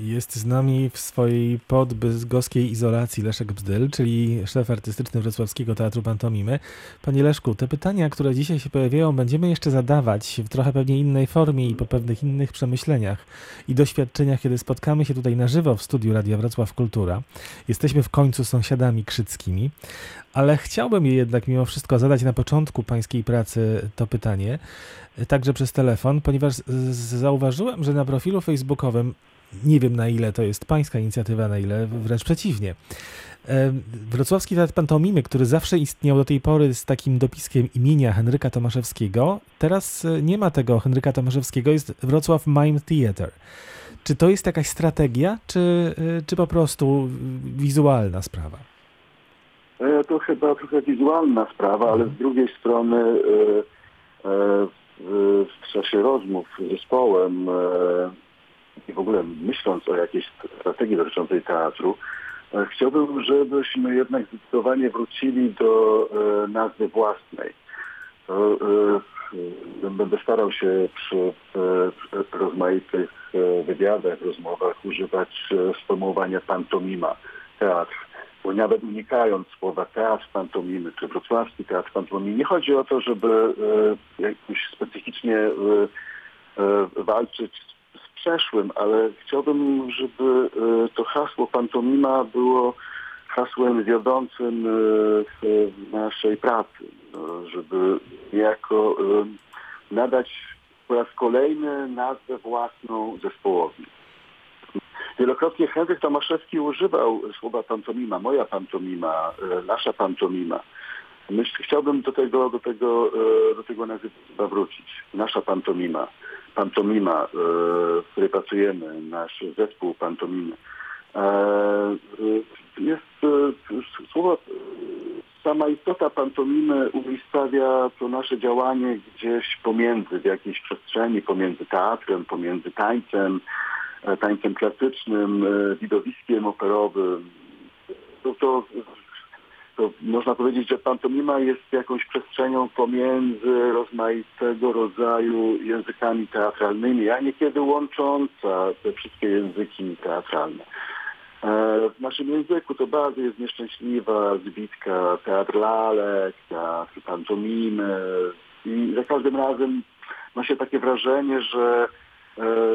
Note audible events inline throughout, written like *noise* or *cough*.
Jest z nami w swojej podbydgoskiej izolacji Leszek Bzdyl, czyli szef artystyczny Wrocławskiego Teatru Pantomimy. Panie Leszku, te pytania, które dzisiaj się pojawiają, będziemy jeszcze zadawać w trochę pewnie innej formie i po pewnych innych przemyśleniach i doświadczeniach, kiedy spotkamy się tutaj na żywo w studiu Radia Wrocław Kultura. Jesteśmy w końcu sąsiadami krzyckimi, ale chciałbym je jednak mimo wszystko zadać na początku pańskiej pracy to pytanie, także przez telefon, ponieważ zauważyłem, że na profilu facebookowym nie wiem na ile to jest pańska inicjatywa, na ile wręcz przeciwnie. Wrocławski Teatr Pantomimy, który zawsze istniał do tej pory z takim dopiskiem imienia Henryka Tomaszewskiego, teraz e, nie ma tego Henryka Tomaszewskiego, jest Wrocław Mime Theater. Czy to jest jakaś strategia, czy, e, czy po prostu wizualna sprawa? E, to chyba trochę wizualna sprawa, ale z drugiej strony w czasie rozmów z zespołem i w ogóle myśląc o jakiejś strategii dotyczącej teatru, e, chciałbym, żebyśmy jednak zdecydowanie wrócili do e, nazwy własnej. E, będę starał się przy rozmaitych wywiadach, rozmowach używać sformułowania pantomima, teatr. Bo nawet unikając słowa teatr pantomimy czy wrocławski teatr pantomimy, nie chodzi o to, żeby jakoś specyficznie walczyć przeszłym, ale chciałbym, żeby e, to hasło pantomima było hasłem wiodącym e, w naszej pracy, no, żeby niejako e, nadać po raz kolejny nazwę własną zespołowi. Wielokrotnie Henryk Tomaszewski używał słowa pantomima, moja pantomima, nasza pantomima. Chciałbym do tego, do tego, do tego nazwiska wrócić. Nasza pantomima pantomima, e, w której pracujemy, nasz zespół pantomimy, e, jest e, słowo, sama istota pantomimy umiejscawia to nasze działanie gdzieś pomiędzy, w jakiejś przestrzeni, pomiędzy teatrem, pomiędzy tańcem, tańcem klasycznym, widowiskiem operowym. To, to to można powiedzieć, że pantomima jest jakąś przestrzenią pomiędzy rozmaitego rodzaju językami teatralnymi, a niekiedy łącząca te wszystkie języki teatralne. E, w naszym języku to bardzo jest nieszczęśliwa zbitka teatr lalek, teatr pantomimy i za każdym razem ma się takie wrażenie, że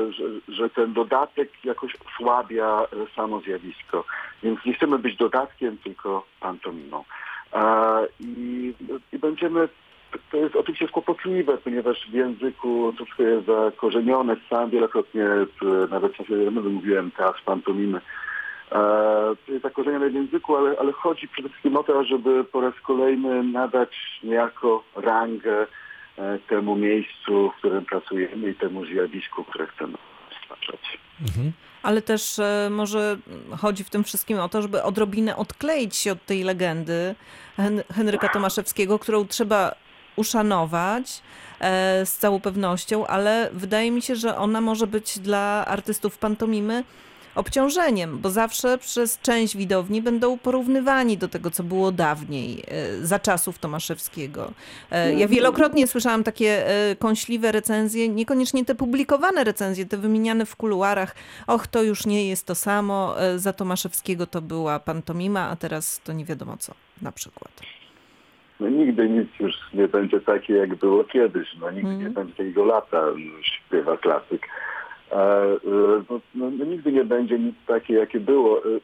że, że, ten dodatek jakoś osłabia e, samo zjawisko. Więc nie chcemy być dodatkiem, tylko pantomimą. I, i będziemy to jest oczywiście kłopotliwe, ponieważ w języku troszkę jest zakorzenione. Sam wielokrotnie, nawet w czasie mówiłem teatr pantomimy. To jest zakorzenione w języku, ale, ale chodzi przede wszystkim o to, żeby po raz kolejny nadać niejako rangę E, temu miejscu, w którym pracujemy i temu zjawisku, które chcemy stwarzać. Mhm. Ale też e, może chodzi w tym wszystkim o to, żeby odrobinę odkleić się od tej legendy Henryka Tomaszewskiego, którą trzeba uszanować e, z całą pewnością, ale wydaje mi się, że ona może być dla artystów pantomimy obciążeniem, bo zawsze przez część widowni będą porównywani do tego, co było dawniej, e, za czasów Tomaszewskiego. E, ja wielokrotnie słyszałam takie e, kąśliwe recenzje, niekoniecznie te publikowane recenzje, te wymieniane w kuluarach. Och, to już nie jest to samo, za Tomaszewskiego to była pantomima, a teraz to nie wiadomo co, na przykład. No nigdy nic już nie będzie takie, jak było kiedyś. No nigdy mm. nie będzie takiego lata, śpiewa klasyk. E, no, no, no, nigdy nie będzie nic takie, jakie było. E,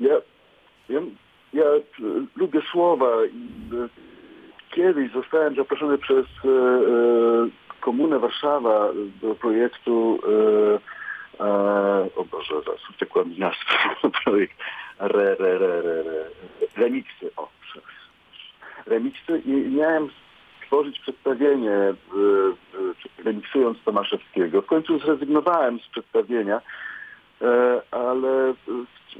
ja, ja, ja lubię słowa. Kiedyś zostałem zaproszony przez e, Komunę Warszawa do projektu o Boże, zaraz uciekła mi nazwa, *laughs* projekt re, re, re, re, re, remixy, o, remixy i miałem tworzyć przedstawienie, remiksując Tomaszewskiego. W końcu zrezygnowałem z przedstawienia, e, ale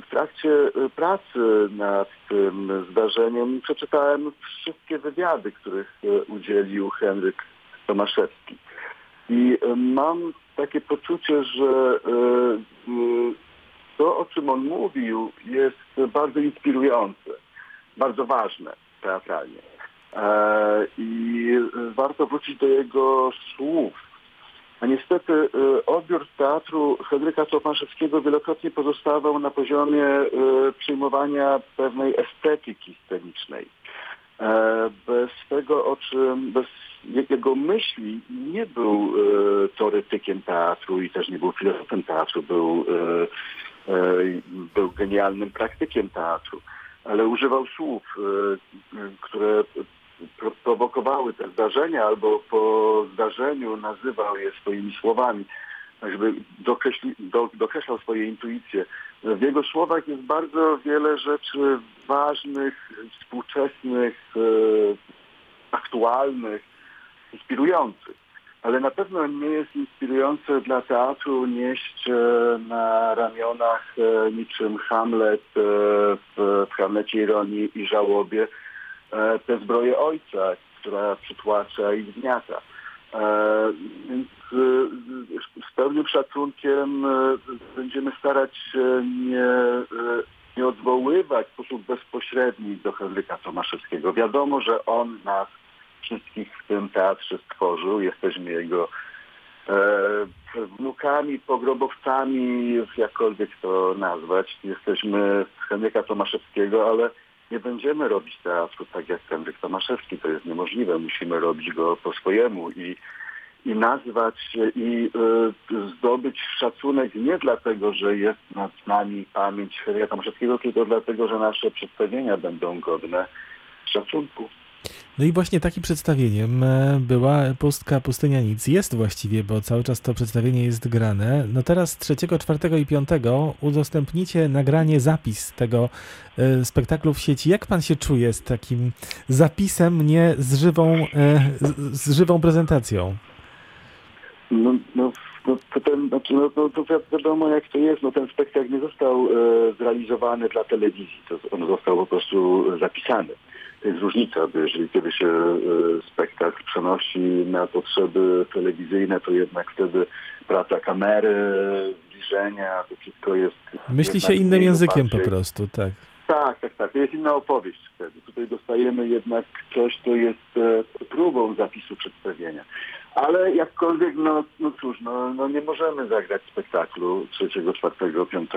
w trakcie pracy nad tym zdarzeniem przeczytałem wszystkie wywiady, których e, udzielił Henryk Tomaszewski. I e, mam takie poczucie, że to, o czym on mówił, jest bardzo inspirujące, bardzo ważne teatralnie. E, I warto wrócić do jego słów A niestety y, odbiór teatru Henryka Tomaszewskiego wielokrotnie pozostawał na poziomie y, przyjmowania pewnej estetyki scenicznej. E, bez tego, o czym, bez jego myśli nie był e, teoretykiem teatru i też nie był filozofem teatru, był, e, był genialnym praktykiem teatru, ale używał słów, które prowokowały te zdarzenia albo po zdarzeniu nazywał je swoimi słowami żeby dokreśli, do, dokreślał swoje intuicje. W jego słowach jest bardzo wiele rzeczy ważnych, współczesnych, e, aktualnych, inspirujących. Ale na pewno nie jest inspirujące dla teatru nieść e, na ramionach e, niczym Hamlet e, w, Hamlecie Ironii i Żałobie e, tę zbroję ojca, która przytłacza i zmiata. E, więc z pełnym szacunkiem będziemy starać się nie, nie odwoływać w sposób bezpośredni do Henryka Tomaszewskiego. Wiadomo, że on nas wszystkich w tym teatrze stworzył. Jesteśmy jego wnukami, pogrobowcami, jakkolwiek to nazwać. Jesteśmy z Henryka Tomaszewskiego, ale nie będziemy robić teatru tak jak Henryk Tomaszewski. To jest niemożliwe. Musimy robić go po swojemu i, i nazwać i y, zdobyć szacunek nie dlatego, że jest nad nami pamięć Henryka Tomaszewskiego, tylko dlatego, że nasze przedstawienia będą godne szacunku. No i właśnie takim przedstawieniem e, była Pustka Pustynia Nic. Jest właściwie, bo cały czas to przedstawienie jest grane. No teraz 3, 4 i 5 udostępnicie nagranie, zapis tego e, spektaklu w sieci. Jak pan się czuje z takim zapisem, nie z żywą, e, z żywą prezentacją? No, no, no, to, ten, znaczy, no, no, to wiadomo jak to jest. No, ten spektakl nie został zrealizowany dla telewizji. To on został po prostu zapisany jest różnica, bo jeżeli kiedy się e, spektakl przenosi na potrzeby telewizyjne, to jednak wtedy praca kamery, zbliżenia, to wszystko jest... Myśli się innym językiem po prostu, tak. Tak, tak, tak. To jest inna opowieść wtedy. Tutaj dostajemy jednak coś, co jest e, próbą zapisu przedstawienia. Ale jakkolwiek, no, no cóż, no, no nie możemy zagrać spektaklu 3, 4, 5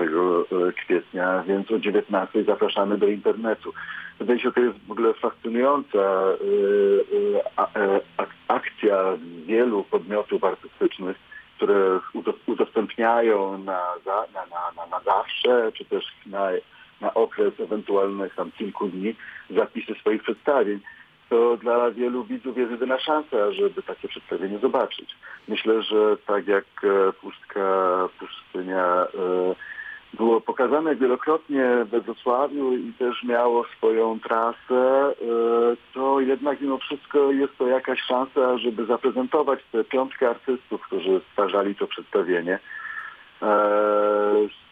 kwietnia, więc o 19 zapraszamy do internetu. Wydaje się, to jest w ogóle fascynująca y, y, e, akcja wielu podmiotów artystycznych, które udostępniają na, na, na, na zawsze, czy też na, na okres ewentualnych tam kilku dni zapisy swoich przedstawień to dla wielu widzów jest jedyna szansa, żeby takie przedstawienie zobaczyć. Myślę, że tak jak e, Pustka Pustynia e, było pokazane wielokrotnie we Wrocławiu i też miało swoją trasę, e, to jednak mimo wszystko jest to jakaś szansa, żeby zaprezentować tę piątkę artystów, którzy stwarzali to przedstawienie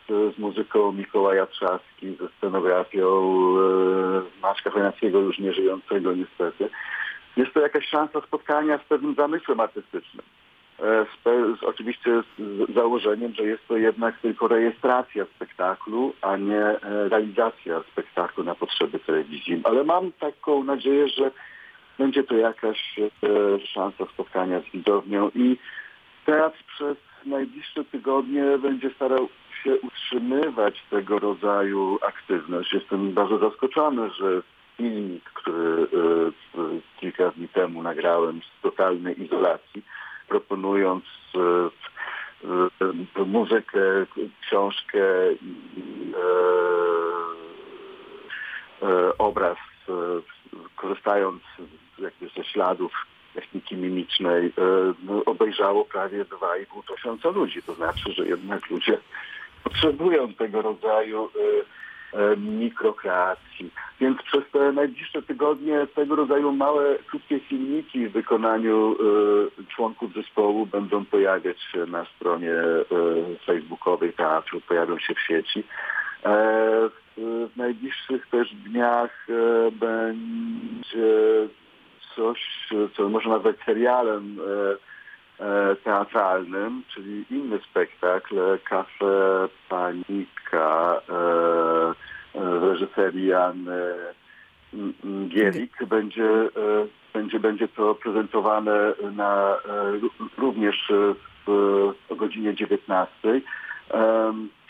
z muzyką Mikołaja Trzaski, ze scenografią e, Maćka Chojnackiego, już nieżyjącego niestety. Jest to jakaś szansa spotkania z pewnym zamysłem artystycznym. E, z, z, oczywiście z założeniem, że jest to jednak tylko rejestracja spektaklu, a nie e, realizacja spektaklu na potrzeby telewizji. Ale mam taką nadzieję, że będzie to jakaś e, szansa spotkania z widownią i teatr przez najbliższe tygodnie będzie starał się utrzymywać tego rodzaju aktywność. Jestem bardzo zaskoczony, że filmik, który e, kilka dni temu nagrałem z totalnej izolacji, proponując e, e, muzykę, książkę, obraz, korzystając jakby ze śladów techniki mimicznej, no, obejrzało prawie 2,5 tysiąca ludzi. To znaczy, że jednak ludzie potrzebują tego rodzaju y, y, mikrokreacji. Więc przez te najbliższe tygodnie tego rodzaju małe, krótkie filmiki w wykonaniu y, członków zespołu będą pojawiać się na stronie facebookowej teatru, pojawią się w sieci. E, w najbliższych też dniach e, będzie coś, co można nazwać serialem E, teatralnym, czyli inny spektakl, Kafe Panika e, e, w reżyserii Jan Gielik. Będzie, będzie, będzie to prezentowane na, również w e, o godzinie 19.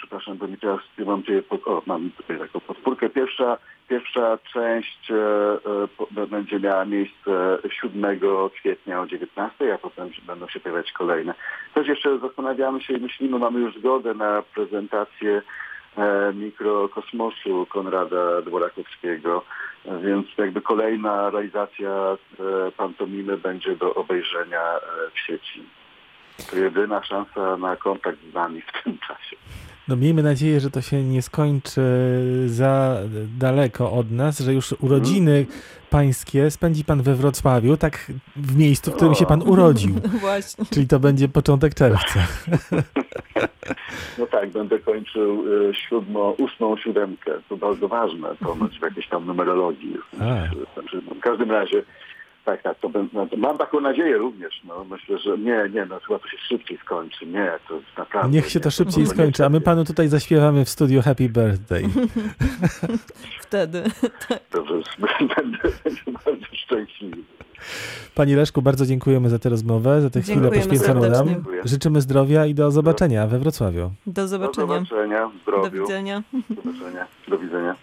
Przepraszam, bo mi teraz mam tutaj, o, mam tutaj taką podpórkę. Pierwsza, pierwsza część e, e, będzie miała miejsce 7 kwietnia o 19, a potem będą się pojawiać kolejne. Też jeszcze zastanawiamy się i myślimy, mamy już zgodę na prezentację e, mikrokosmosu Konrada Dworakowskiego, więc jakby kolejna realizacja e, pantomimy będzie do obejrzenia e, w sieci. To jedyna szansa na kontakt z nami w tym czasie. No miejmy nadzieję, że to się nie skończy za daleko od nas, że już urodziny pańskie spędzi pan we Wrocławiu, tak w miejscu, w którym się pan urodził. *laughs* Właśnie. Czyli to będzie początek czerwca. *laughs* No tak, będę kończył e, siódmo, ósmą siódemkę. To bardzo ważne, ponoć w jakiejś tam numerologii. Znaczy, w każdym razie, tak, tak, to będę, no, mam taką nadzieję również. No, myślę, że nie, nie, no chyba to się szybciej skończy. Nie, to jest naprawdę... Niech się to nie, szybciej nie skończy, a my panu tutaj zaśpiewamy w studiu Happy Birthday. *laughs* Wtedy. *laughs* Dobrze, będę, *laughs* będę bardzo szczęśliwy. Panie Leszku, bardzo dziękujemy za tę rozmowę, za tę chwilę poświęconą nam. Życzymy zdrowia i do zobaczenia we Wrocławiu. Do Do zobaczenia. zobaczenia, Do zdrowiu. widzenia. Do zobaczenia. Do widzenia.